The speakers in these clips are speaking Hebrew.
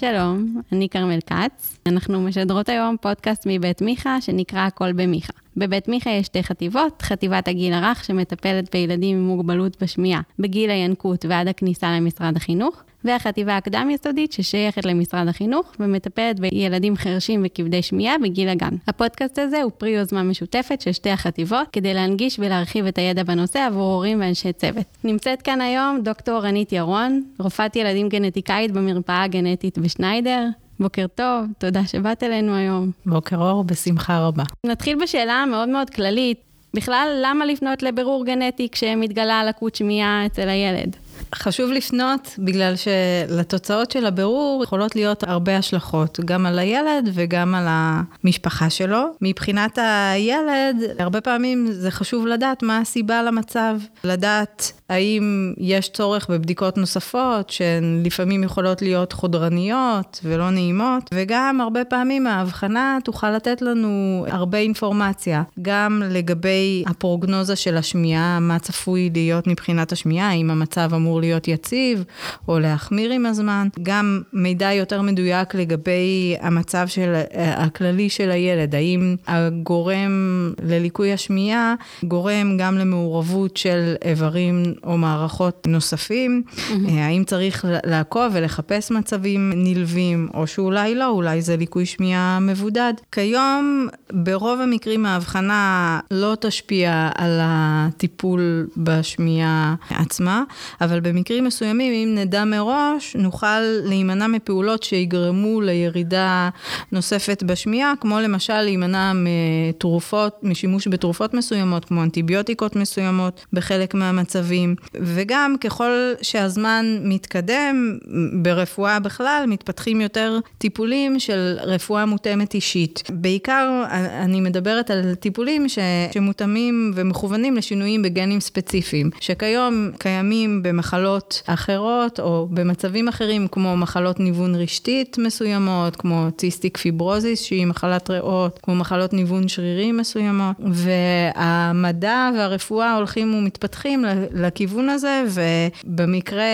שלום, אני כרמל כץ. אנחנו משדרות היום פודקאסט מבית מיכה שנקרא הכל במיכה. בבית מיכה יש שתי חטיבות, חטיבת הגיל הרך שמטפלת בילדים עם מוגבלות בשמיעה בגיל הינקות ועד הכניסה למשרד החינוך, והחטיבה הקדם-יסודית ששייכת למשרד החינוך ומטפלת בילדים חרשים וכבדי שמיעה בגיל הגן. הפודקאסט הזה הוא פרי יוזמה משותפת של שתי החטיבות כדי להנגיש ולהרחיב את הידע בנושא עבור הורים ואנשי צוות. נמצאת כאן היום דוקטור רנית ירון, רופאת ילדים גנטיקאית במרפאה הגנטית בשניידר. בוקר טוב, תודה שבאת אלינו היום. בוקר אור, בשמחה רבה. נתחיל בשאלה מאוד מאוד כללית. בכלל, למה לפנות לבירור גנטי כשמתגלה לקות שמיעה אצל הילד? חשוב לפנות בגלל שלתוצאות של הבירור יכולות להיות הרבה השלכות, גם על הילד וגם על המשפחה שלו. מבחינת הילד, הרבה פעמים זה חשוב לדעת מה הסיבה למצב, לדעת האם יש צורך בבדיקות נוספות, שהן לפעמים יכולות להיות חודרניות ולא נעימות, וגם הרבה פעמים ההבחנה תוכל לתת לנו הרבה אינפורמציה, גם לגבי הפרוגנוזה של השמיעה, מה צפוי להיות מבחינת השמיעה, האם המצב אמור להיות יציב או להחמיר עם הזמן, גם מידע יותר מדויק לגבי המצב של, הכללי של הילד, האם הגורם לליקוי השמיעה גורם גם למעורבות של איברים או מערכות נוספים, mm-hmm. האם צריך לעקוב ולחפש מצבים נלווים, או שאולי לא, אולי זה ליקוי שמיעה מבודד. כיום, ברוב המקרים ההבחנה לא תשפיע על הטיפול בשמיעה עצמה, אבל במקרים מסוימים, אם נדע מראש, נוכל להימנע מפעולות שיגרמו לירידה נוספת בשמיעה, כמו למשל להימנע מתרופות, משימוש בתרופות מסוימות, כמו אנטיביוטיקות מסוימות בחלק מהמצבים, וגם ככל שהזמן מתקדם, ברפואה בכלל, מתפתחים יותר טיפולים של רפואה מותאמת אישית. בעיקר אני מדברת על טיפולים ש... שמותאמים ומכוונים לשינויים בגנים ספציפיים, שכיום קיימים במחלות אחרות או במצבים אחרים, כמו מחלות ניוון רשתית מסוימות, כמו ציסטיק פיברוזיס, שהיא מחלת ריאות, כמו מחלות ניוון שרירים מסוימות, והמדע והרפואה הולכים ומתפתחים לכיוון הזה, ובמקרה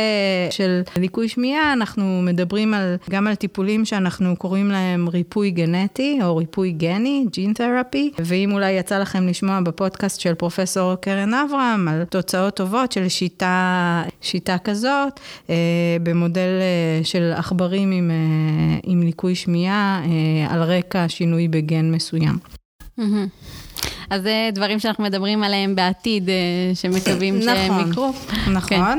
של ליקוי שמיעה, אנחנו מדברים על, גם על טיפולים שאנחנו קוראים להם ריפוי גנטי, או ריפוי גני, ג'ין תרפי, ואם אולי יצא לכם לשמוע בפודקאסט של פרופסור קרן אברהם, על תוצאות טובות של שיטה, שיטה כזאת, אה, במודל אה, של עכברים עם, אה, עם ליקוי שמיעה, על רקע שינוי בגן מסוים. Mm-hmm. אז זה דברים שאנחנו מדברים עליהם בעתיד, אה, שמקווים נכון, שהם יקרו. נכון, כן.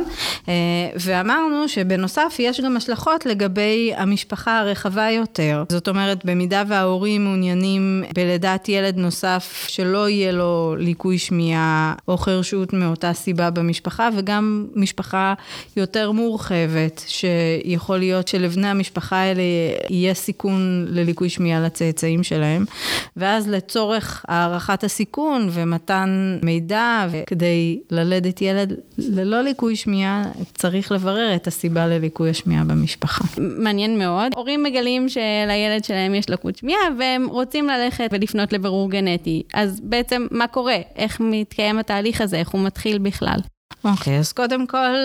ואמרנו שבנוסף יש גם השלכות לגבי המשפחה הרחבה יותר. זאת אומרת, במידה וההורים מעוניינים בלידת ילד נוסף, שלא יהיה לו ליקוי שמיעה או חרשות מאותה סיבה במשפחה, וגם משפחה יותר מורחבת, שיכול להיות שלבני המשפחה האלה יהיה סיכון לליקוי שמיעה לצאצאים שלהם, ואז לצורך הערכת הסיכון, הסיכון ומתן מידע, וכדי ללדת ילד ללא ליקוי שמיעה, צריך לברר את הסיבה לליקוי השמיעה במשפחה. מעניין מאוד. הורים מגלים שלילד שלהם יש לקות שמיעה, והם רוצים ללכת ולפנות לבירור גנטי. אז בעצם, מה קורה? איך מתקיים התהליך הזה? איך הוא מתחיל בכלל? אוקיי, okay, אז קודם כל,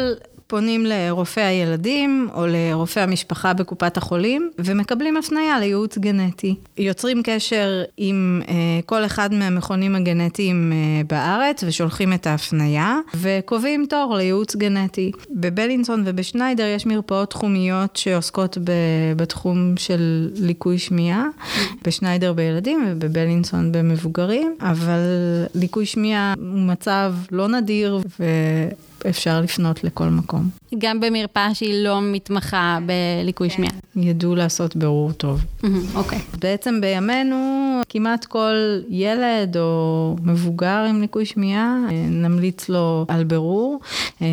פונים לרופא הילדים או לרופא המשפחה בקופת החולים ומקבלים הפניה לייעוץ גנטי. יוצרים קשר עם אה, כל אחד מהמכונים הגנטיים אה, בארץ ושולחים את ההפניה וקובעים תור לייעוץ גנטי. בבלינסון ובשניידר יש מרפאות תחומיות שעוסקות ב, בתחום של ליקוי שמיעה, בשניידר בילדים ובבלינסון במבוגרים, אבל ליקוי שמיעה הוא מצב לא נדיר ו... אפשר לפנות לכל מקום. גם במרפאה שהיא לא מתמחה בליקוי כן. שמיעה. ידעו לעשות ברור טוב. אוקיי. Okay. בעצם בימינו, כמעט כל ילד או מבוגר עם ליקוי שמיעה, אה, נמליץ לו על ברור. אה,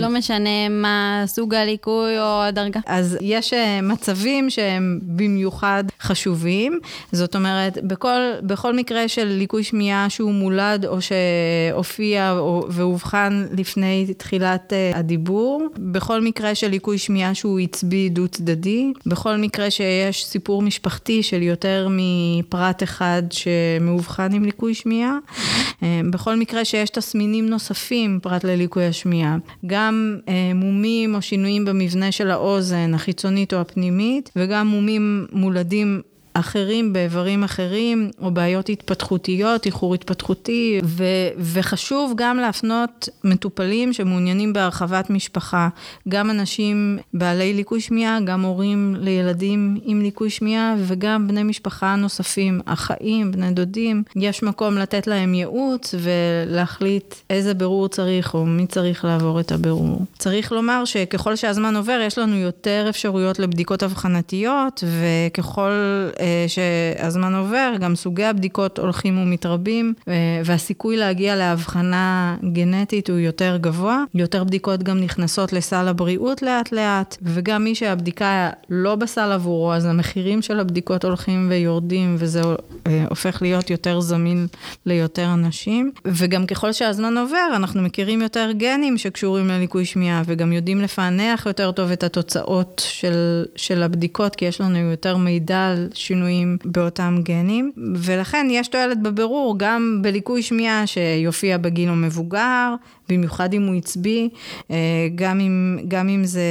לא משנה מה סוג הליקוי או הדרגה. אז יש אה, מצבים שהם במיוחד חשובים. זאת אומרת, בכל, בכל מקרה של ליקוי שמיעה שהוא מולד או שהופיע ואובחן לפני לפני תחילת uh, הדיבור. בכל מקרה של ליקוי שמיעה שהוא עצבי דו-צדדי, בכל מקרה שיש סיפור משפחתי של יותר מפרט אחד שמאובחן עם ליקוי שמיעה, uh, בכל מקרה שיש תסמינים נוספים פרט לליקוי השמיעה, גם uh, מומים או שינויים במבנה של האוזן, החיצונית או הפנימית, וגם מומים מולדים אחרים באיברים אחרים, או בעיות התפתחותיות, איחור התפתחותי, ו, וחשוב גם להפנות מטופלים שמעוניינים בהרחבת משפחה, גם אנשים בעלי ליקוי שמיעה, גם הורים לילדים עם ליקוי שמיעה, וגם בני משפחה נוספים, אחאים, בני דודים. יש מקום לתת להם ייעוץ ולהחליט איזה ברור צריך, או מי צריך לעבור את הברור. צריך לומר שככל שהזמן עובר, יש לנו יותר אפשרויות לבדיקות אבחנתיות, וככל... אה, שהזמן עובר, גם סוגי הבדיקות הולכים ומתרבים, אה, והסיכוי להגיע להבחנה גנטית הוא יותר גבוה. יותר בדיקות גם נכנסות לסל הבריאות לאט לאט, וגם מי שהבדיקה לא בסל עבורו, אז המחירים של הבדיקות הולכים ויורדים, וזה אה, הופך להיות יותר זמין ליותר אנשים. וגם ככל שהזמן עובר, אנחנו מכירים יותר גנים שקשורים לליקוי שמיעה, וגם יודעים לפענח יותר טוב את התוצאות של, של הבדיקות, כי יש לנו יותר מידע על שינויים באותם גנים, ולכן יש תועלת בבירור גם בליקוי שמיעה שיופיע בגיל המבוגר, במיוחד אם הוא עצבי, אה, גם אם, גם אם זה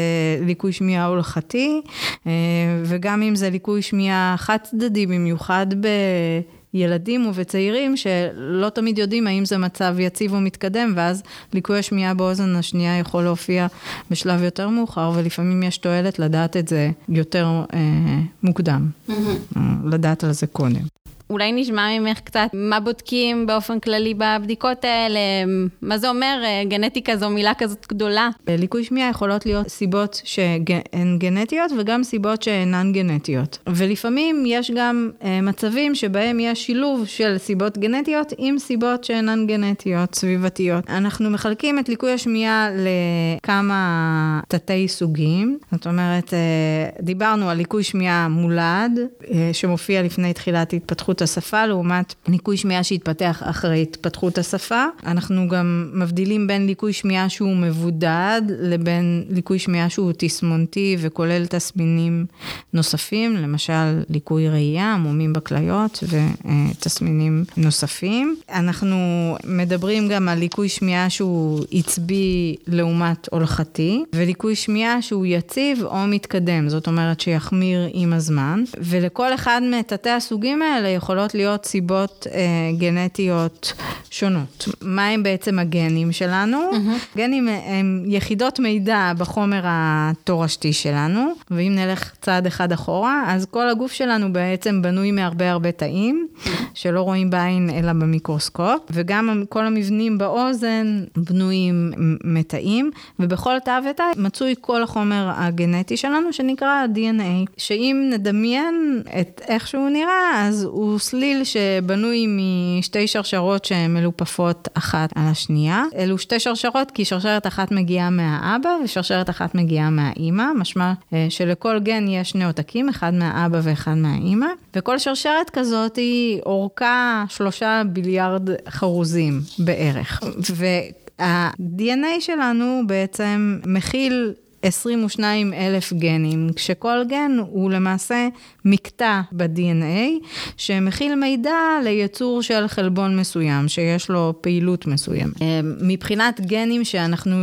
ליקוי שמיעה הולכתי, אה, וגם אם זה ליקוי שמיעה חד צדדי, במיוחד ב... ילדים ובצעירים שלא תמיד יודעים האם זה מצב יציב או מתקדם, ואז ליקוי השמיעה באוזן השנייה יכול להופיע בשלב יותר מאוחר, ולפעמים יש תועלת לדעת את זה יותר אה, מוקדם, mm-hmm. לדעת על זה קודם. אולי נשמע ממך קצת מה בודקים באופן כללי בבדיקות האלה, מה זה אומר, אה, גנטיקה זו מילה כזאת גדולה. ליקוי שמיעה יכולות להיות סיבות שהן גנטיות וגם סיבות שאינן גנטיות. ולפעמים יש גם אה, מצבים שבהם יש שילוב של סיבות גנטיות עם סיבות שאינן גנטיות, סביבתיות. אנחנו מחלקים את ליקוי השמיעה לכמה תתי סוגים. זאת אומרת, אה, דיברנו על ליקוי שמיעה מולד, שמופיע לפני תחילת התפתחות התפתחות השפה, לעומת ליקוי שמיעה שהתפתח אחרי התפתחות השפה. אנחנו גם מבדילים בין ליקוי שמיעה שהוא מבודד לבין ליקוי שמיעה שהוא תסמונתי וכולל תסמינים נוספים, למשל ליקוי ראייה, מומים בכליות ותסמינים נוספים. אנחנו מדברים גם על ליקוי שמיעה שהוא עצבי לעומת הולכתי, וליקוי שמיעה שהוא יציב או מתקדם, זאת אומרת שיחמיר עם הזמן, ולכל אחד מתתי הסוגים האלה יכול יכולות להיות סיבות אה, גנטיות שונות. מה הם בעצם הגנים שלנו? Mm-hmm. גנים הם יחידות מידע בחומר התורשתי שלנו, ואם נלך צעד אחד אחורה, אז כל הגוף שלנו בעצם בנוי מהרבה הרבה תאים, שלא רואים בעין אלא במיקרוסקופ, וגם כל המבנים באוזן בנויים מתאים, ובכל תא ותא מצוי כל החומר הגנטי שלנו, שנקרא DNA, שאם נדמיין את איך שהוא נראה, אז הוא הוא סליל שבנוי משתי שרשרות שהן מלופפות אחת על השנייה. אלו שתי שרשרות כי שרשרת אחת מגיעה מהאבא ושרשרת אחת מגיעה מהאימא, משמע אה, שלכל גן יש שני עותקים, אחד מהאבא ואחד מהאימא, וכל שרשרת כזאת היא אורכה שלושה ביליארד חרוזים בערך. וה-DNA שלנו בעצם מכיל 22 אלף גנים, כשכל גן הוא למעשה מקטע ב-DNA, שמכיל מידע ליצור של חלבון מסוים, שיש לו פעילות מסוימת. אה, מבחינת גנים שאנחנו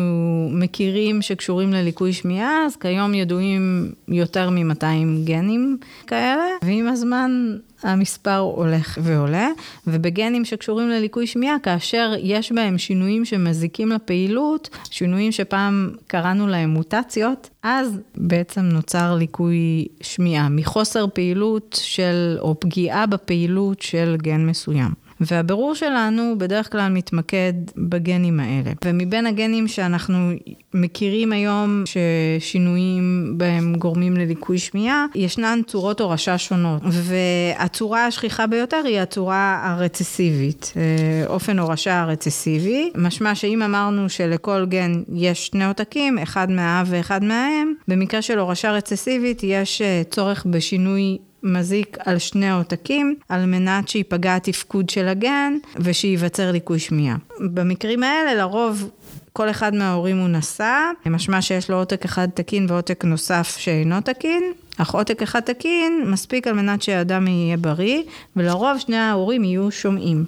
מכירים שקשורים לליקוי שמיעה, אז כיום ידועים יותר מ-200 גנים כאלה, ועם הזמן המספר הולך ועולה, ובגנים שקשורים לליקוי שמיעה, כאשר יש בהם שינויים שמזיקים לפעילות, שינויים שפעם קראנו להם מוטציות, אז בעצם נוצר ליקוי שמיעה מחוסר פעילות של, או פגיעה בפעילות של גן מסוים. והבירור שלנו בדרך כלל מתמקד בגנים האלה. ומבין הגנים שאנחנו מכירים היום ששינויים בהם גורמים לליקוי שמיעה, ישנן צורות הורשה שונות. והצורה השכיחה ביותר היא הצורה הרצסיבית, אה, אופן הורשה הרצסיבי. משמע שאם אמרנו שלכל גן יש שני עותקים, אחד מהאב ואחד מהאם, במקרה של הורשה רצסיבית יש אה, צורך בשינוי מזיק על שני העותקים, על מנת שייפגע התפקוד של הגן ושייווצר ליקוי שמיעה. במקרים האלה לרוב כל אחד מההורים הוא נשא, משמע שיש לו עותק אחד תקין ועותק נוסף שאינו תקין. אך עותק אחד תקין מספיק על מנת שהאדם יהיה בריא, ולרוב שני ההורים יהיו שומעים.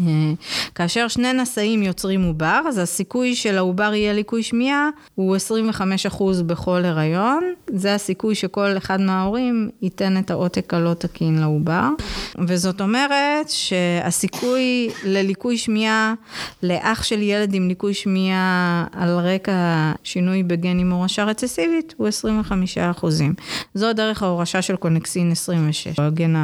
אה, כאשר שני נשאים יוצרים עובר, אז הסיכוי של העובר יהיה ליקוי שמיעה הוא 25% בכל הריון. זה הסיכוי שכל אחד מההורים ייתן את העותק הלא תקין לעובר. וזאת אומרת שהסיכוי לליקוי שמיעה לאח של ילד עם ליקוי שמיעה על רקע שינוי בגן עם הורשה רצסיבית הוא 25%. זו דרך ההורשה של קונקסין 26, הגן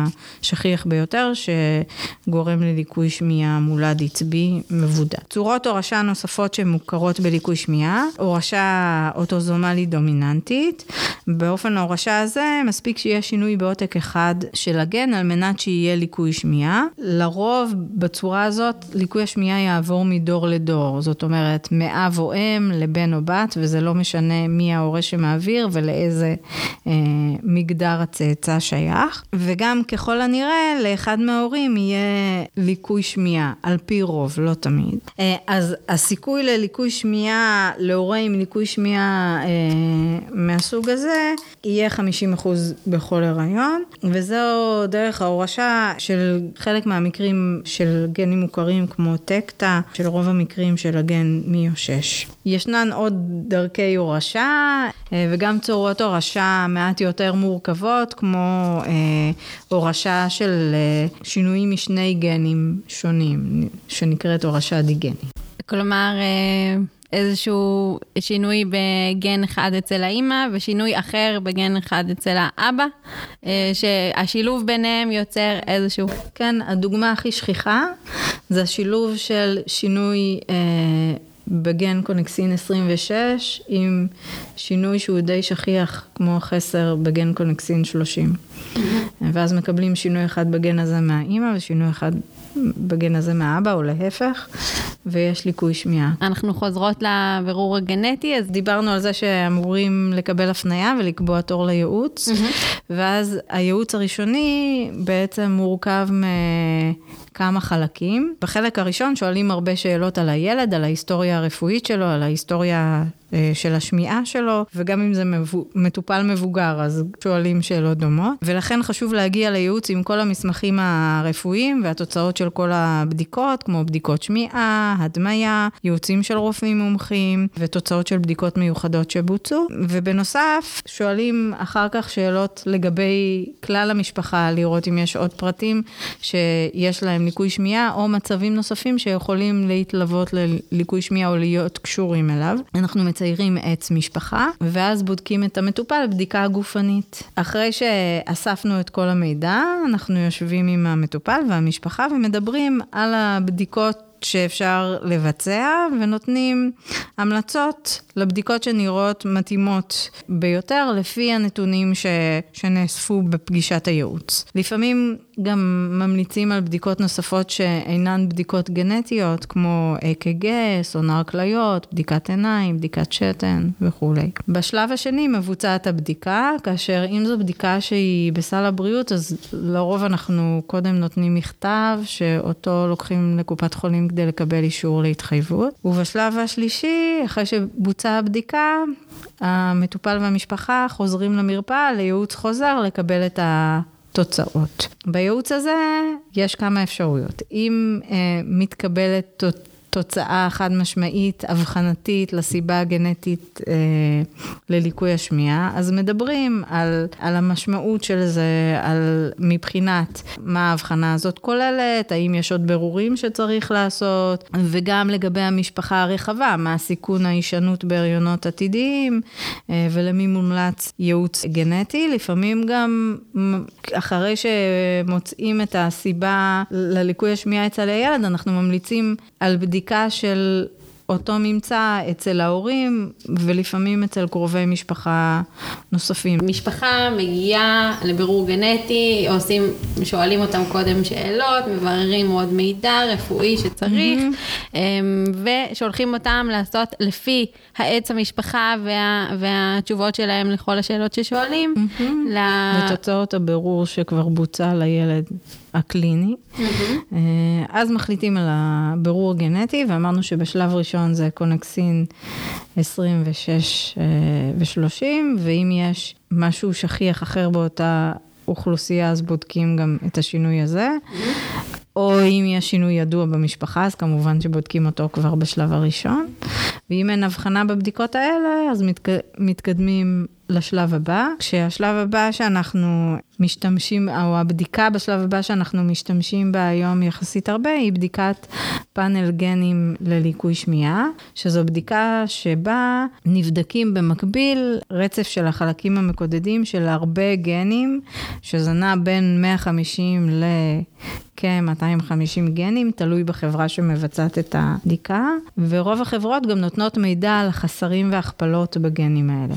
השכיח ביותר שגורם לליקוי ליקוי שמיעה מולד עצבי מבודד. צורות הורשה נוספות שמוכרות בליקוי שמיעה, הורשה אוטוזומלית דומיננטית. באופן ההורשה הזה מספיק שיהיה שינוי בעותק אחד של הגן על מנת שיהיה ליקוי שמיעה. לרוב בצורה הזאת ליקוי השמיעה יעבור מדור לדור, זאת אומרת מאב או אם לבן או בת וזה לא משנה מי ההורה שמעביר ולאיזה אה, מגדר הצאצא שייך. וגם ככל הנראה לאחד מההורים יהיה ליקוי שמיעה, על פי רוב, לא תמיד. אה, אז הסיכוי לליקוי שמיעה, להורה עם ליקוי שמיעה אה, מהסוג הזה, יהיה 50% בכל הריון, וזו דרך ההורשה של חלק מהמקרים של גנים מוכרים כמו טקטה, של רוב המקרים של הגן מיושש. ישנן עוד דרכי הורשה, אה, וגם צורות הורשה מעט יותר מורכבות, כמו הורשה של שינויים משני גנים שונים, שנקראת הורשה דיגנית. כלומר, אה, איזשהו שינוי בגן אחד אצל האימא ושינוי אחר בגן אחד אצל האבא, אה, שהשילוב ביניהם יוצר איזשהו... כן, הדוגמה הכי שכיחה זה השילוב של שינוי אה, בגן קונקסין 26 עם שינוי שהוא די שכיח כמו חסר בגן קונקסין 30. Mm-hmm. ואז מקבלים שינוי אחד בגן הזה מהאימא ושינוי אחד בגן הזה מהאבא או להפך, ויש ליקוי שמיעה. אנחנו חוזרות לבירור הגנטי, אז דיברנו על זה שאמורים לקבל הפנייה ולקבוע תור לייעוץ, mm-hmm. ואז הייעוץ הראשוני בעצם מורכב מכמה חלקים. בחלק הראשון שואלים הרבה שאלות על הילד, על ההיסטוריה הרפואית שלו, על ההיסטוריה של השמיעה שלו, וגם אם זה מטופל מבוגר, אז שואלים שאלות דומות. ולכן חשוב להגיע לייעוץ עם כל המסמכים הרפואיים והתוצאות של כל הבדיקות, כמו בדיקות שמיעה, הדמיה, ייעוצים של רופאים מומחים, ותוצאות של בדיקות מיוחדות שבוצעו. ובנוסף, שואלים אחר כך שאלות לגבי כלל המשפחה, לראות אם יש עוד פרטים שיש להם ליקוי שמיעה, או מצבים נוספים שיכולים להתלוות לליקוי שמיעה או להיות קשורים אליו. אנחנו מציירים עץ משפחה, ואז בודקים את המטופל בדיקה גופנית. אחרי שאספנו את כל המידע, אנחנו יושבים עם המטופל והמשפחה ומדברים על הבדיקות שאפשר לבצע, ונותנים המלצות לבדיקות שנראות מתאימות ביותר לפי הנתונים ש... שנאספו בפגישת הייעוץ. לפעמים גם ממליצים על בדיקות נוספות שאינן בדיקות גנטיות, כמו אק"ג, סונר כליות, בדיקת עיניים, בדיקת שתן וכולי. בשלב השני מבוצעת הבדיקה, כאשר אם זו בדיקה שהיא בסל הבריאות, אז לרוב אנחנו קודם נותנים מכתב, שאותו לוקחים לקופת חולים כדי לקבל אישור להתחייבות. ובשלב השלישי, אחרי שבוצעה הבדיקה, המטופל והמשפחה חוזרים למרפאה לייעוץ חוזר לקבל את ה... תוצאות. בייעוץ הזה יש כמה אפשרויות. אם אה, מתקבלת תוצאה חד משמעית, אבחנתית, לסיבה הגנטית אה, לליקוי השמיעה, אז מדברים על, על המשמעות של זה, על מבחינת מה ההבחנה הזאת כוללת, האם יש עוד ברורים שצריך לעשות, וגם לגבי המשפחה הרחבה, מה הסיכון ההישנות בהריונות עתידיים, אה, ולמי מומלץ ייעוץ גנטי. לפעמים גם אחרי שמוצאים את הסיבה לליקוי השמיעה אצל הילד, אנחנו ממליצים על בדיקה. בדיקה של אותו ממצא אצל ההורים ולפעמים אצל קרובי משפחה נוספים. משפחה מגיעה לבירור גנטי, עושים, שואלים אותם קודם שאלות, מבררים עוד מידע רפואי שצריך, mm-hmm. ושולחים אותם לעשות לפי העץ המשפחה וה, והתשובות שלהם לכל השאלות ששואלים. Mm-hmm. ל... ותוצאות הבירור שכבר בוצע לילד. הקליני. אה, אז מחליטים על הבירור הגנטי, ואמרנו שבשלב ראשון זה קונקסין 26 ו-30, ואם יש משהו שכיח אחר באותה אוכלוסייה, אז בודקים גם את השינוי הזה. או אם יש שינוי ידוע במשפחה, אז כמובן שבודקים אותו כבר בשלב הראשון. ואם אין הבחנה בבדיקות האלה, אז מתק... מתקדמים לשלב הבא, כשהשלב הבא שאנחנו משתמשים, או הבדיקה בשלב הבא שאנחנו משתמשים בה היום יחסית הרבה, היא בדיקת פאנל גנים לליקוי שמיעה, שזו בדיקה שבה נבדקים במקביל רצף של החלקים המקודדים של הרבה גנים, שזה נע בין 150 ל... כ-250 גנים, תלוי בחברה שמבצעת את הבדיקה, ורוב החברות גם נותנות מידע על חסרים והכפלות בגנים האלה.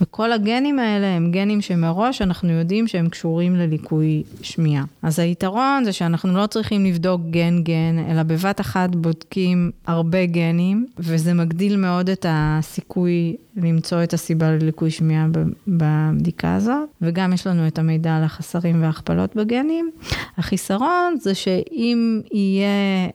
וכל הגנים האלה הם גנים שמראש אנחנו יודעים שהם קשורים לליקוי שמיעה. אז היתרון זה שאנחנו לא צריכים לבדוק גן-גן, אלא בבת אחת בודקים הרבה גנים, וזה מגדיל מאוד את הסיכוי למצוא את הסיבה לליקוי שמיעה בבדיקה הזאת, וגם יש לנו את המידע על החסרים וההכפלות בגנים. החיסרון זה שאם יהיה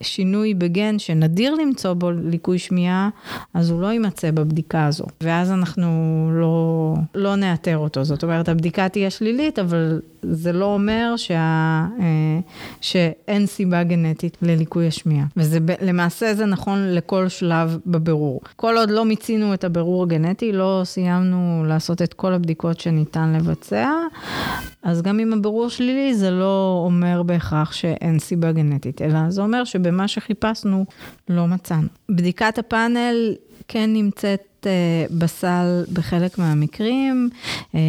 שינוי בגן שנדיר למצוא בו ליקוי שמיעה, אז הוא לא יימצא בבדיקה הזו. ואז אנחנו לא, לא נאתר אותו. זאת אומרת, הבדיקה תהיה שלילית, אבל זה לא אומר שה, אה, שאין סיבה גנטית לליקוי השמיעה. ולמעשה זה נכון לכל שלב בבירור. כל עוד לא מיצינו את הבירור הגנטי, לא סיימנו לעשות את כל הבדיקות שניתן לבצע, אז גם אם הבירור שלילי, זה לא אומר בהכרח שאין סיבה גנטית, אלא זה אומר שבמה שחיפשנו לא מצאנו. בדיקת הפאנל כן נמצאת אה, בסל בחלק מהמקרים. אה,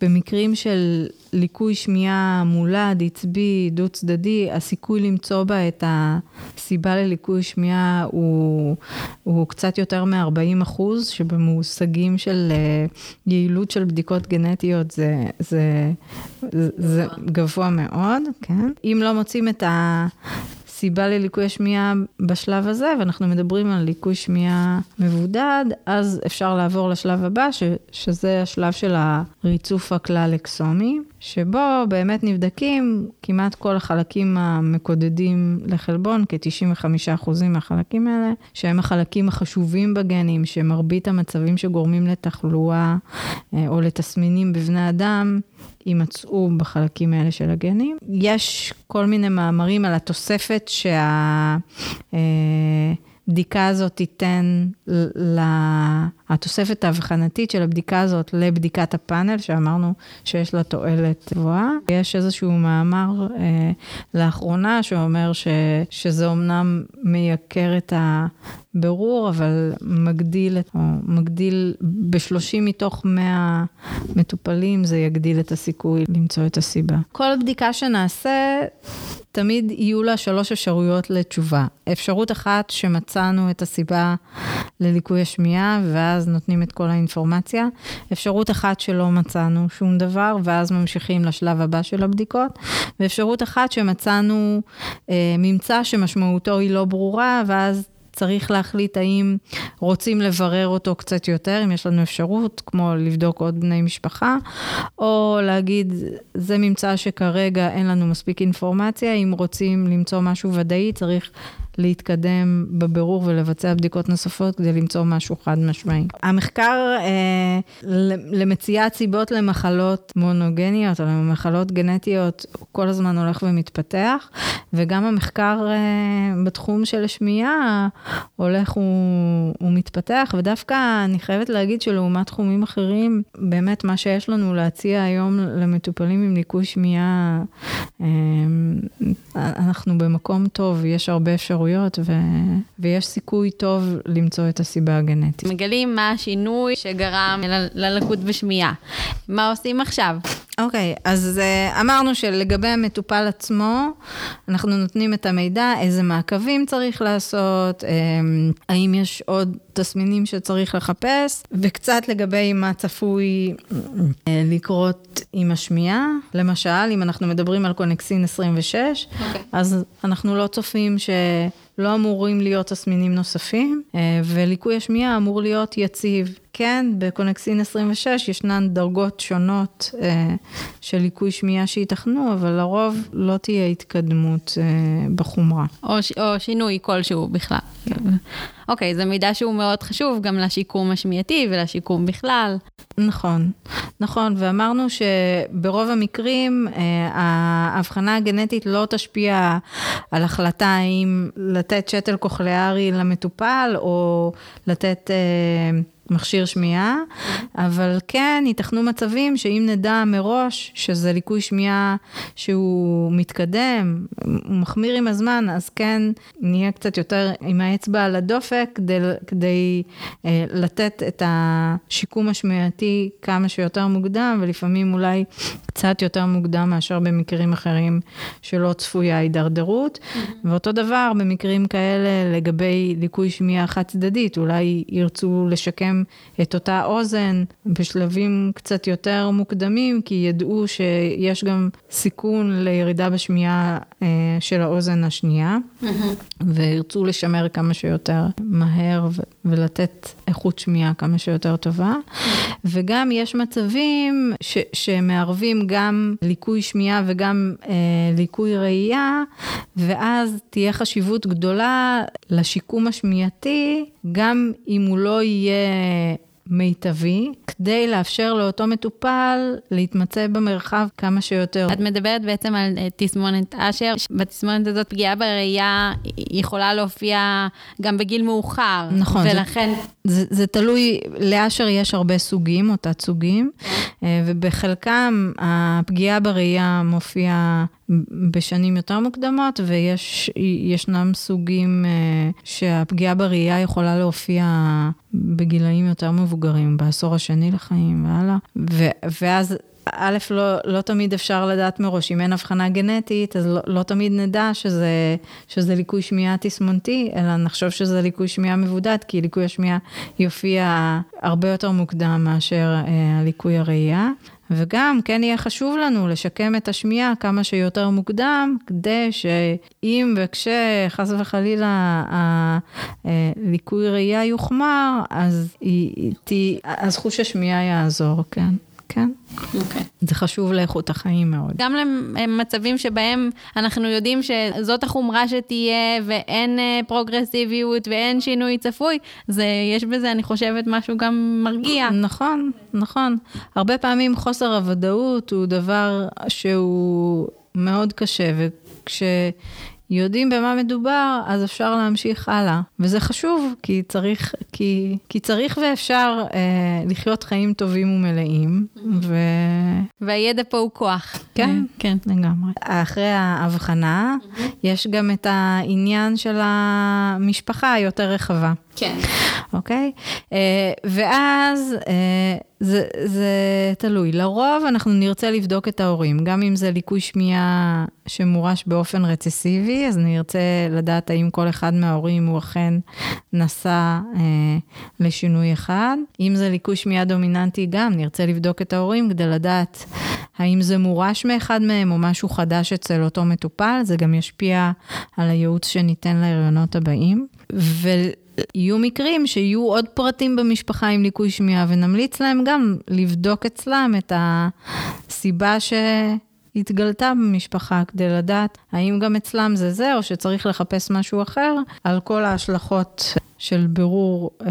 במקרים של ליקוי שמיעה מולד, עצבי, דו צדדי, הסיכוי למצוא בה את הסיבה לליקוי שמיעה הוא, הוא קצת יותר מ-40 אחוז, שבמושגים של אה, יעילות של בדיקות גנטיות זה, זה, זה, זה גבוה מאוד, כן? אם לא מוצאים את ה... סיבה לליקוי השמיעה בשלב הזה, ואנחנו מדברים על ליקוי שמיעה מבודד, אז אפשר לעבור לשלב הבא, ש, שזה השלב של הריצוף הכלל אקסומי, שבו באמת נבדקים כמעט כל החלקים המקודדים לחלבון, כ-95% מהחלקים האלה, שהם החלקים החשובים בגנים, שמרבית המצבים שגורמים לתחלואה אה, או לתסמינים בבני אדם, יימצאו בחלקים האלה של הגנים. יש כל מיני מאמרים על התוספת שה... אה, הבדיקה הזאת תיתן ל... התוספת האבחנתית של הבדיקה הזאת לבדיקת הפאנל, שאמרנו שיש לה תועלת גבוהה. יש איזשהו מאמר אה, לאחרונה שאומר ש... שזה אומנם מייקר את הבירור, אבל מגדיל, או מגדיל ב-30 מתוך 100 מטופלים, זה יגדיל את הסיכוי למצוא את הסיבה. כל בדיקה שנעשה, תמיד יהיו לה שלוש אפשרויות לתשובה. אפשרות אחת שמצאנו את הסיבה לליקוי השמיעה, ואז נותנים את כל האינפורמציה. אפשרות אחת שלא מצאנו שום דבר, ואז ממשיכים לשלב הבא של הבדיקות. ואפשרות אחת שמצאנו אה, ממצא שמשמעותו היא לא ברורה, ואז צריך להחליט האם רוצים לברר אותו קצת יותר, אם יש לנו אפשרות, כמו לבדוק עוד בני משפחה, או להגיד, זה ממצא שכרגע אין לנו מספיק אינפורמציה, אם רוצים למצוא משהו ודאי, צריך להתקדם בבירור ולבצע בדיקות נוספות כדי למצוא משהו חד משמעי. המחקר אה, למציאת סיבות למחלות מונוגניות או למחלות גנטיות כל הזמן הולך ומתפתח, וגם המחקר אה, בתחום של שמיעה הולך ומתפתח, ודווקא אני חייבת להגיד שלעומת תחומים אחרים, באמת מה שיש לנו להציע היום למטופלים עם ליקוי שמיעה, אה, אנחנו במקום טוב, יש הרבה אפשרויות. אפשרויות, ו... ויש סיכוי טוב למצוא את הסיבה הגנטית. מגלים מה השינוי שגרם ללקות בשמיעה. מה עושים עכשיו? אוקיי, okay, אז uh, אמרנו שלגבי המטופל עצמו, אנחנו נותנים את המידע, איזה מעקבים צריך לעשות, um, האם יש עוד תסמינים שצריך לחפש, וקצת לגבי מה צפוי uh, לקרות עם השמיעה. למשל, אם אנחנו מדברים על קונקסין 26, okay. אוקיי. אז אנחנו לא צופים ש... לא אמורים להיות תסמינים נוספים, וליקוי השמיעה אמור להיות יציב. כן, בקונקסין 26 ישנן דרגות שונות אה, של ליקוי שמיעה שייתכנו, אבל לרוב לא תהיה התקדמות אה, בחומרה. או, ש- או שינוי כלשהו בכלל. אוקיי, זה מידע שהוא מאוד חשוב גם לשיקום השמיעתי ולשיקום בכלל. נכון, נכון, ואמרנו שברוב המקרים אה, ההבחנה הגנטית לא תשפיע על החלטה האם לתת שתל קוכליארי למטופל או לתת... מכשיר שמיעה, אבל כן, ייתכנו מצבים שאם נדע מראש שזה ליקוי שמיעה שהוא מתקדם, הוא מחמיר עם הזמן, אז כן, נהיה קצת יותר עם האצבע על הדופק כדי, כדי אה, לתת את השיקום השמיעתי כמה שיותר מוקדם, ולפעמים אולי קצת יותר מוקדם מאשר במקרים אחרים שלא צפויה הידרדרות. ואותו דבר במקרים כאלה לגבי ליקוי שמיעה חד צדדית, אולי ירצו לשקם את אותה אוזן בשלבים קצת יותר מוקדמים, כי ידעו שיש גם סיכון לירידה בשמיעה אה, של האוזן השנייה, וירצו לשמר כמה שיותר מהר ולתת איכות שמיעה כמה שיותר טובה. וגם יש מצבים ש- שמערבים גם ליקוי שמיעה וגם אה, ליקוי ראייה, ואז תהיה חשיבות גדולה לשיקום השמיעתי, גם אם הוא לא יהיה מיטבי, כדי לאפשר לאותו מטופל להתמצא במרחב כמה שיותר. את מדברת בעצם על אה, תסמונת אשר, בתסמונת הזאת פגיעה בראייה יכולה להופיע גם בגיל מאוחר. נכון. ולכן... זה, זה, זה תלוי, לאשר יש הרבה סוגים או תת-סוגים, אה, ובחלקם הפגיעה בראייה מופיעה בשנים יותר מוקדמות, וישנם סוגים אה, שהפגיעה בראייה יכולה להופיע בגילאים יותר מבוגרים, בעשור השני לחיים והלאה. ואז א', לא, לא תמיד אפשר לדעת מראש, אם אין הבחנה גנטית, אז לא, לא תמיד נדע שזה, שזה ליקוי שמיעה תסמונתי, אלא נחשוב שזה ליקוי שמיעה מבודד, כי ליקוי השמיעה יופיע הרבה יותר מוקדם מאשר אה, ליקוי הראייה. וגם כן יהיה חשוב לנו לשקם את השמיעה כמה שיותר מוקדם, כדי שאם וכשחס וחלילה הליקוי ראייה יוחמר, אז, היא, היא, אז חוש השמיעה יעזור, כן. כן. אוקיי. Okay. זה חשוב לאיכות החיים מאוד. גם למצבים שבהם אנחנו יודעים שזאת החומרה שתהיה ואין אה, פרוגרסיביות ואין שינוי צפוי, זה, יש בזה, אני חושבת, משהו גם מרגיע. נכון, נכון. הרבה פעמים חוסר הוודאות הוא דבר שהוא מאוד קשה, וכש... יודעים במה מדובר, אז אפשר להמשיך הלאה. וזה חשוב, כי צריך, כי, כי צריך ואפשר אה, לחיות חיים טובים ומלאים. ו... והידע פה הוא כוח. כן, כן, לגמרי. אחרי ההבחנה, יש גם את העניין של המשפחה היותר רחבה. כן. אוקיי? אה, ואז אה, זה, זה תלוי. לרוב אנחנו נרצה לבדוק את ההורים, גם אם זה ליקוי שמיעה שמורש באופן רצסיבי, אז נרצה לדעת האם כל אחד מההורים הוא אכן נסע אה, לשינוי אחד. אם זה ליקוי שמיעה דומיננטי גם, נרצה לבדוק את ההורים כדי לדעת האם זה מורש מאחד מהם או משהו חדש אצל אותו מטופל, זה גם ישפיע על הייעוץ שניתן להריונות הבאים. ו... יהיו מקרים שיהיו עוד פרטים במשפחה עם ליקוי שמיעה, ונמליץ להם גם לבדוק אצלם את הסיבה שהתגלתה במשפחה, כדי לדעת האם גם אצלם זה זה, או שצריך לחפש משהו אחר, על כל ההשלכות של בירור אה,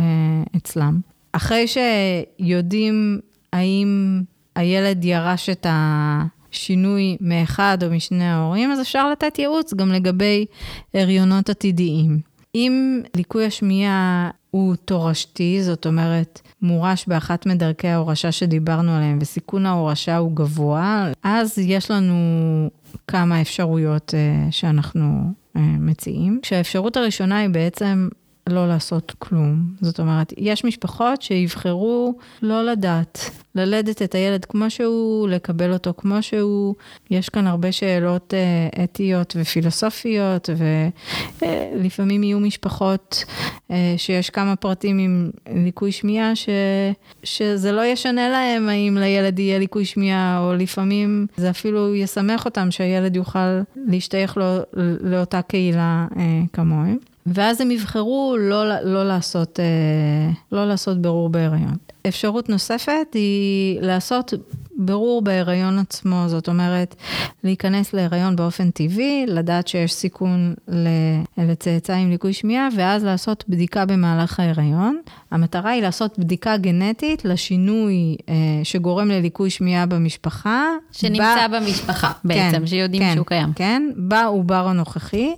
אצלם. אחרי שיודעים האם הילד ירש את ה... שינוי מאחד או משני ההורים, אז אפשר לתת ייעוץ גם לגבי הריונות עתידיים. אם ליקוי השמיעה הוא תורשתי, זאת אומרת, מורש באחת מדרכי ההורשה שדיברנו עליהן, וסיכון ההורשה הוא גבוה, אז יש לנו כמה אפשרויות uh, שאנחנו uh, מציעים. כשהאפשרות הראשונה היא בעצם לא לעשות כלום. זאת אומרת, יש משפחות שיבחרו לא לדעת, ללדת את הילד כמו שהוא, לקבל אותו כמו שהוא. יש כאן הרבה שאלות אה, אתיות ופילוסופיות, ולפעמים יהיו משפחות אה, שיש כמה פרטים עם ליקוי שמיעה, ש, שזה לא ישנה להם האם לילד יהיה ליקוי שמיעה, או לפעמים זה אפילו ישמח אותם שהילד יוכל להשתייך לו, לאותה קהילה אה, כמוהם. ואז הם יבחרו לא, לא, לעשות, לא לעשות בירור בהיריון. אפשרות נוספת היא לעשות ברור בהיריון עצמו, זאת אומרת, להיכנס להיריון באופן טבעי, לדעת שיש סיכון לצאצא עם ליקוי שמיעה, ואז לעשות בדיקה במהלך ההיריון. המטרה היא לעשות בדיקה גנטית לשינוי אה, שגורם לליקוי שמיעה במשפחה. שנמצא ב... במשפחה בעצם, כן, שיודעים כן, שהוא קיים. כן, בעובר הנוכחי,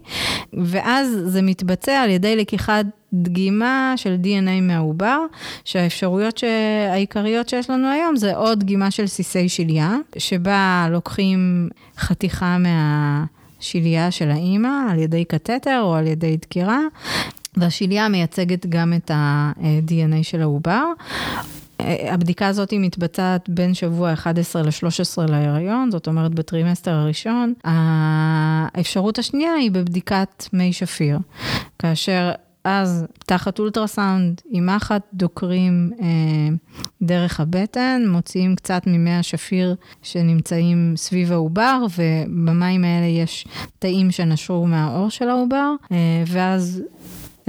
ואז זה מתבצע על ידי לקיחת דגימה של DNA מהעובר, שהאפשרויות העיקריות שיש לנו היום זה עוד דגימה של סיסי שליה, שבה לוקחים חתיכה מהשליה של האימא על ידי קתטר או על ידי דקירה, והשליה מייצגת גם את ה-DNA של העובר. הבדיקה הזאת מתבצעת בין שבוע 11 ל-13 להיריון, זאת אומרת בטרימסטר הראשון. האפשרות השנייה היא בבדיקת מי שפיר, כאשר אז תחת אולטרסאונד, עם מחט, דוקרים אה, דרך הבטן, מוציאים קצת ממי השפיר שנמצאים סביב העובר, ובמים האלה יש תאים שנשרו מהעור של העובר, אה, ואז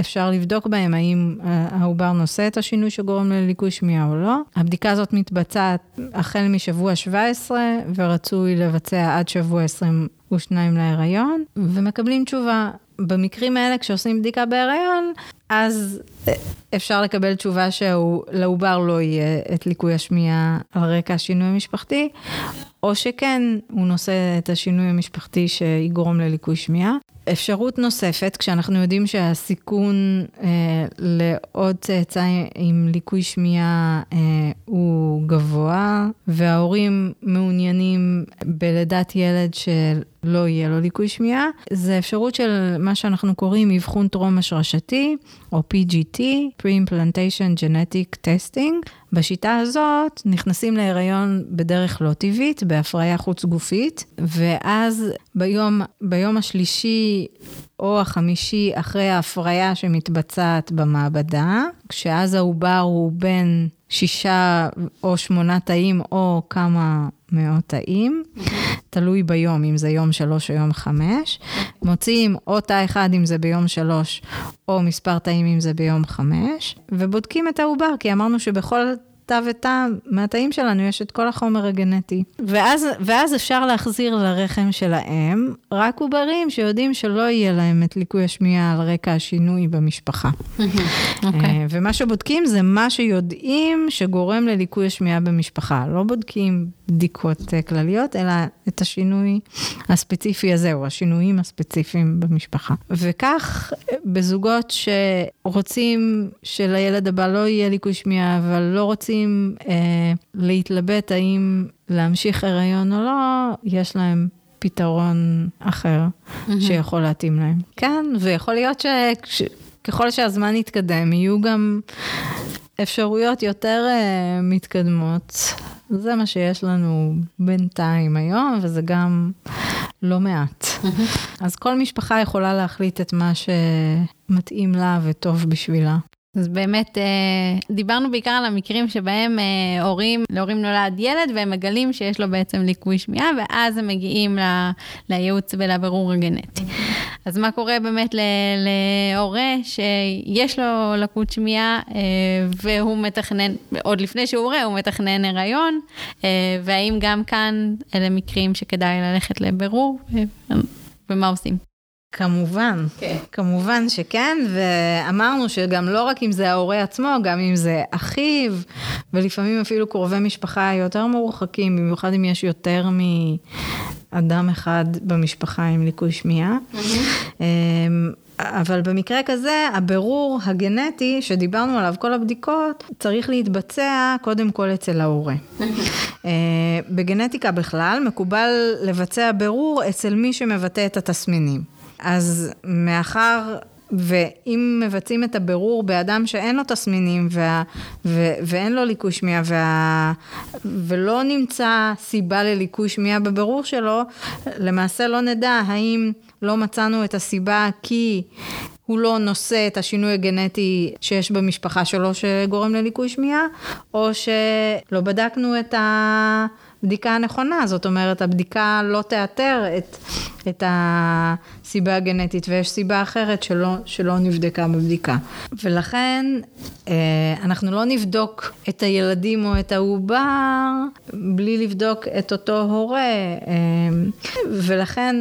אפשר לבדוק בהם האם אה, העובר נושא את השינוי שגורם לליקוי שמיעה או לא. הבדיקה הזאת מתבצעת החל משבוע 17, ורצוי לבצע עד שבוע 22 להיריון, ומקבלים תשובה. במקרים האלה, כשעושים בדיקה בהיריון, אז אה, אפשר לקבל תשובה שלעובר לא יהיה את ליקוי השמיעה על רקע השינוי המשפחתי, או שכן, הוא נושא את השינוי המשפחתי שיגרום לליקוי שמיעה. אפשרות נוספת, כשאנחנו יודעים שהסיכון אה, לעוד צאצא עם ליקוי שמיעה אה, הוא גבוה, וההורים מעוניינים בלידת ילד שלא יהיה לו ליקוי שמיעה, זה אפשרות של מה שאנחנו קוראים אבחון טרום השרשתי, או PGT, Pre-Implantation Genetic Testing. בשיטה הזאת נכנסים להיריון בדרך לא טבעית, בהפריה חוץ גופית, ואז ביום, ביום השלישי או החמישי אחרי ההפריה שמתבצעת במעבדה, כשאז העובר הוא בין שישה או שמונה תאים או כמה מאות תאים, תלוי ביום, אם זה יום שלוש או יום חמש. מוציאים או תא אחד אם זה ביום שלוש, או מספר תאים אם זה ביום חמש, ובודקים את העובר, כי אמרנו שבכל תא ותא מהתאים שלנו יש את כל החומר הגנטי. ואז, ואז אפשר להחזיר לרחם של האם רק עוברים שיודעים שלא יהיה להם את ליקוי השמיעה על רקע השינוי במשפחה. Okay. אוקיי. אה, ומה שבודקים זה מה שיודעים שגורם לליקוי השמיעה במשפחה. לא בודקים בדיקות אה, כלליות, אלא את השינוי הספציפי הזה, או השינויים הספציפיים במשפחה. וכך, בזוגות שרוצים שלילד הבא לא יהיה ליקוי שמיעה, אבל לא רוצים אה, להתלבט האם להמשיך הריון או לא, יש להם פתרון אחר mm-hmm. שיכול להתאים להם. כן, ויכול להיות שככל שהזמן יתקדם, יהיו גם אפשרויות יותר uh, מתקדמות. זה מה שיש לנו בינתיים היום, וזה גם לא מעט. אז כל משפחה יכולה להחליט את מה שמתאים לה וטוב בשבילה. אז באמת, אה, דיברנו בעיקר על המקרים שבהם אה, הורים, להורים נולד ילד והם מגלים שיש לו בעצם ליקוי שמיעה, ואז הם מגיעים לייעוץ ולבירור הגנטי. אז מה קורה באמת להורה שיש לו לקות שמיעה אה, והוא מתכנן, עוד לפני שהוא הורה, הוא מתכנן הריון, והאם גם כאן אלה מקרים שכדאי ללכת לבירור, ומה עושים? כמובן, כן. כמובן שכן, ואמרנו שגם לא רק אם זה ההורה עצמו, גם אם זה אחיו, ולפעמים אפילו קרובי משפחה יותר מורחקים, במיוחד אם יש יותר מאדם אחד במשפחה עם ליקוי שמיעה. Mm-hmm. אבל במקרה כזה, הבירור הגנטי שדיברנו עליו, כל הבדיקות, צריך להתבצע קודם כל אצל ההורה. אה, בגנטיקה בכלל, מקובל לבצע בירור אצל מי שמבטא את התסמינים. אז מאחר ואם מבצעים את הבירור באדם שאין לו תסמינים וה, ו, ואין לו ליקוי שמיעה ולא נמצא סיבה לליקוי שמיעה בבירור שלו, למעשה לא נדע האם לא מצאנו את הסיבה כי הוא לא נושא את השינוי הגנטי שיש במשפחה שלו שגורם לליקוי שמיעה, או שלא בדקנו את הבדיקה הנכונה, זאת אומרת, הבדיקה לא תאתר את, את הסיבה הגנטית, ויש סיבה אחרת שלא, שלא נבדקה בבדיקה. ולכן, אה, אנחנו לא נבדוק את הילדים או את העובר בלי לבדוק את אותו הורה, אה, ולכן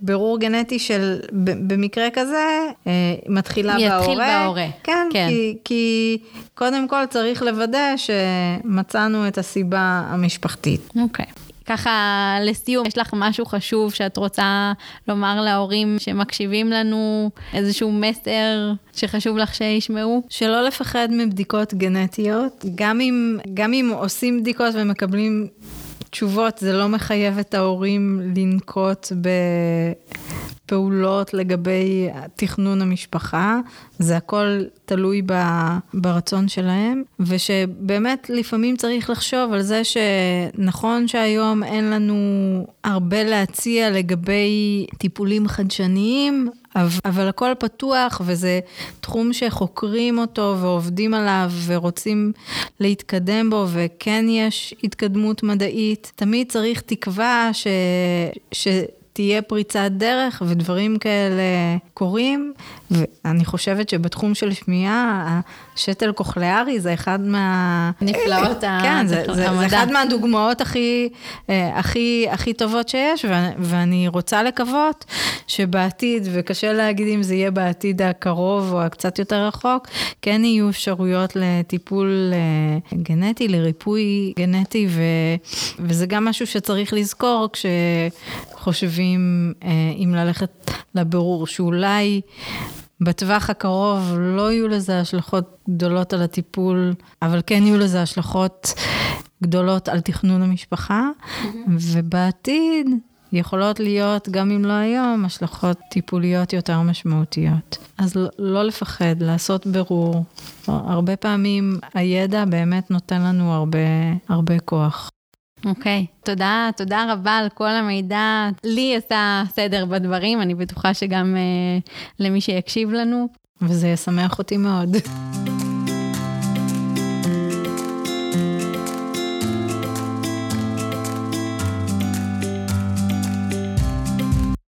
בירור גנטי של, במקרה כזה, אה, מתחילה בהורה. יתחיל בהורה. כן, כן. כי, כי קודם כל צריך לוודא שמצאנו את הסיבה המשפחתית. אוקיי. Okay. ככה, לסיום, יש לך משהו חשוב שאת רוצה לומר להורים שמקשיבים לנו, איזשהו מסר שחשוב לך שישמעו? שלא לפחד מבדיקות גנטיות, גם אם, גם אם עושים בדיקות ומקבלים תשובות, זה לא מחייב את ההורים לנקוט בפעולות לגבי תכנון המשפחה, זה הכל תלוי ברצון שלהם, ושבאמת לפעמים צריך לחשוב על זה שנכון שהיום אין לנו הרבה להציע לגבי טיפולים חדשניים, אבל הכל פתוח וזה תחום שחוקרים אותו ועובדים עליו ורוצים להתקדם בו וכן יש התקדמות מדעית. תמיד צריך תקווה ש... ש... תהיה פריצת דרך ודברים כאלה קורים, ואני חושבת שבתחום של שמיעה, השתל קוכליארי זה אחד מה... נפלאות כן, זה, זה, זה אחד מהדוגמאות הכי, אה, הכי, הכי טובות שיש, ואני רוצה לקוות שבעתיד, וקשה להגיד אם זה יהיה בעתיד הקרוב או הקצת יותר רחוק, כן יהיו אפשרויות לטיפול אה, גנטי, לריפוי גנטי, ו, וזה גם משהו שצריך לזכור כשחושבים אה, אם ללכת לבירור, שאולי בטווח הקרוב לא יהיו לזה השלכות גדולות על הטיפול, אבל כן יהיו לזה השלכות גדולות על תכנון המשפחה. ובעתיד יכולות להיות, גם אם לא היום, השלכות טיפוליות יותר משמעותיות. אז לא, לא לפחד, לעשות בירור. הרבה פעמים הידע באמת נותן לנו הרבה, הרבה כוח. אוקיי, okay. תודה, תודה רבה על כל המידע. לי עשה סדר בדברים, אני בטוחה שגם uh, למי שיקשיב לנו. וזה ישמח אותי מאוד.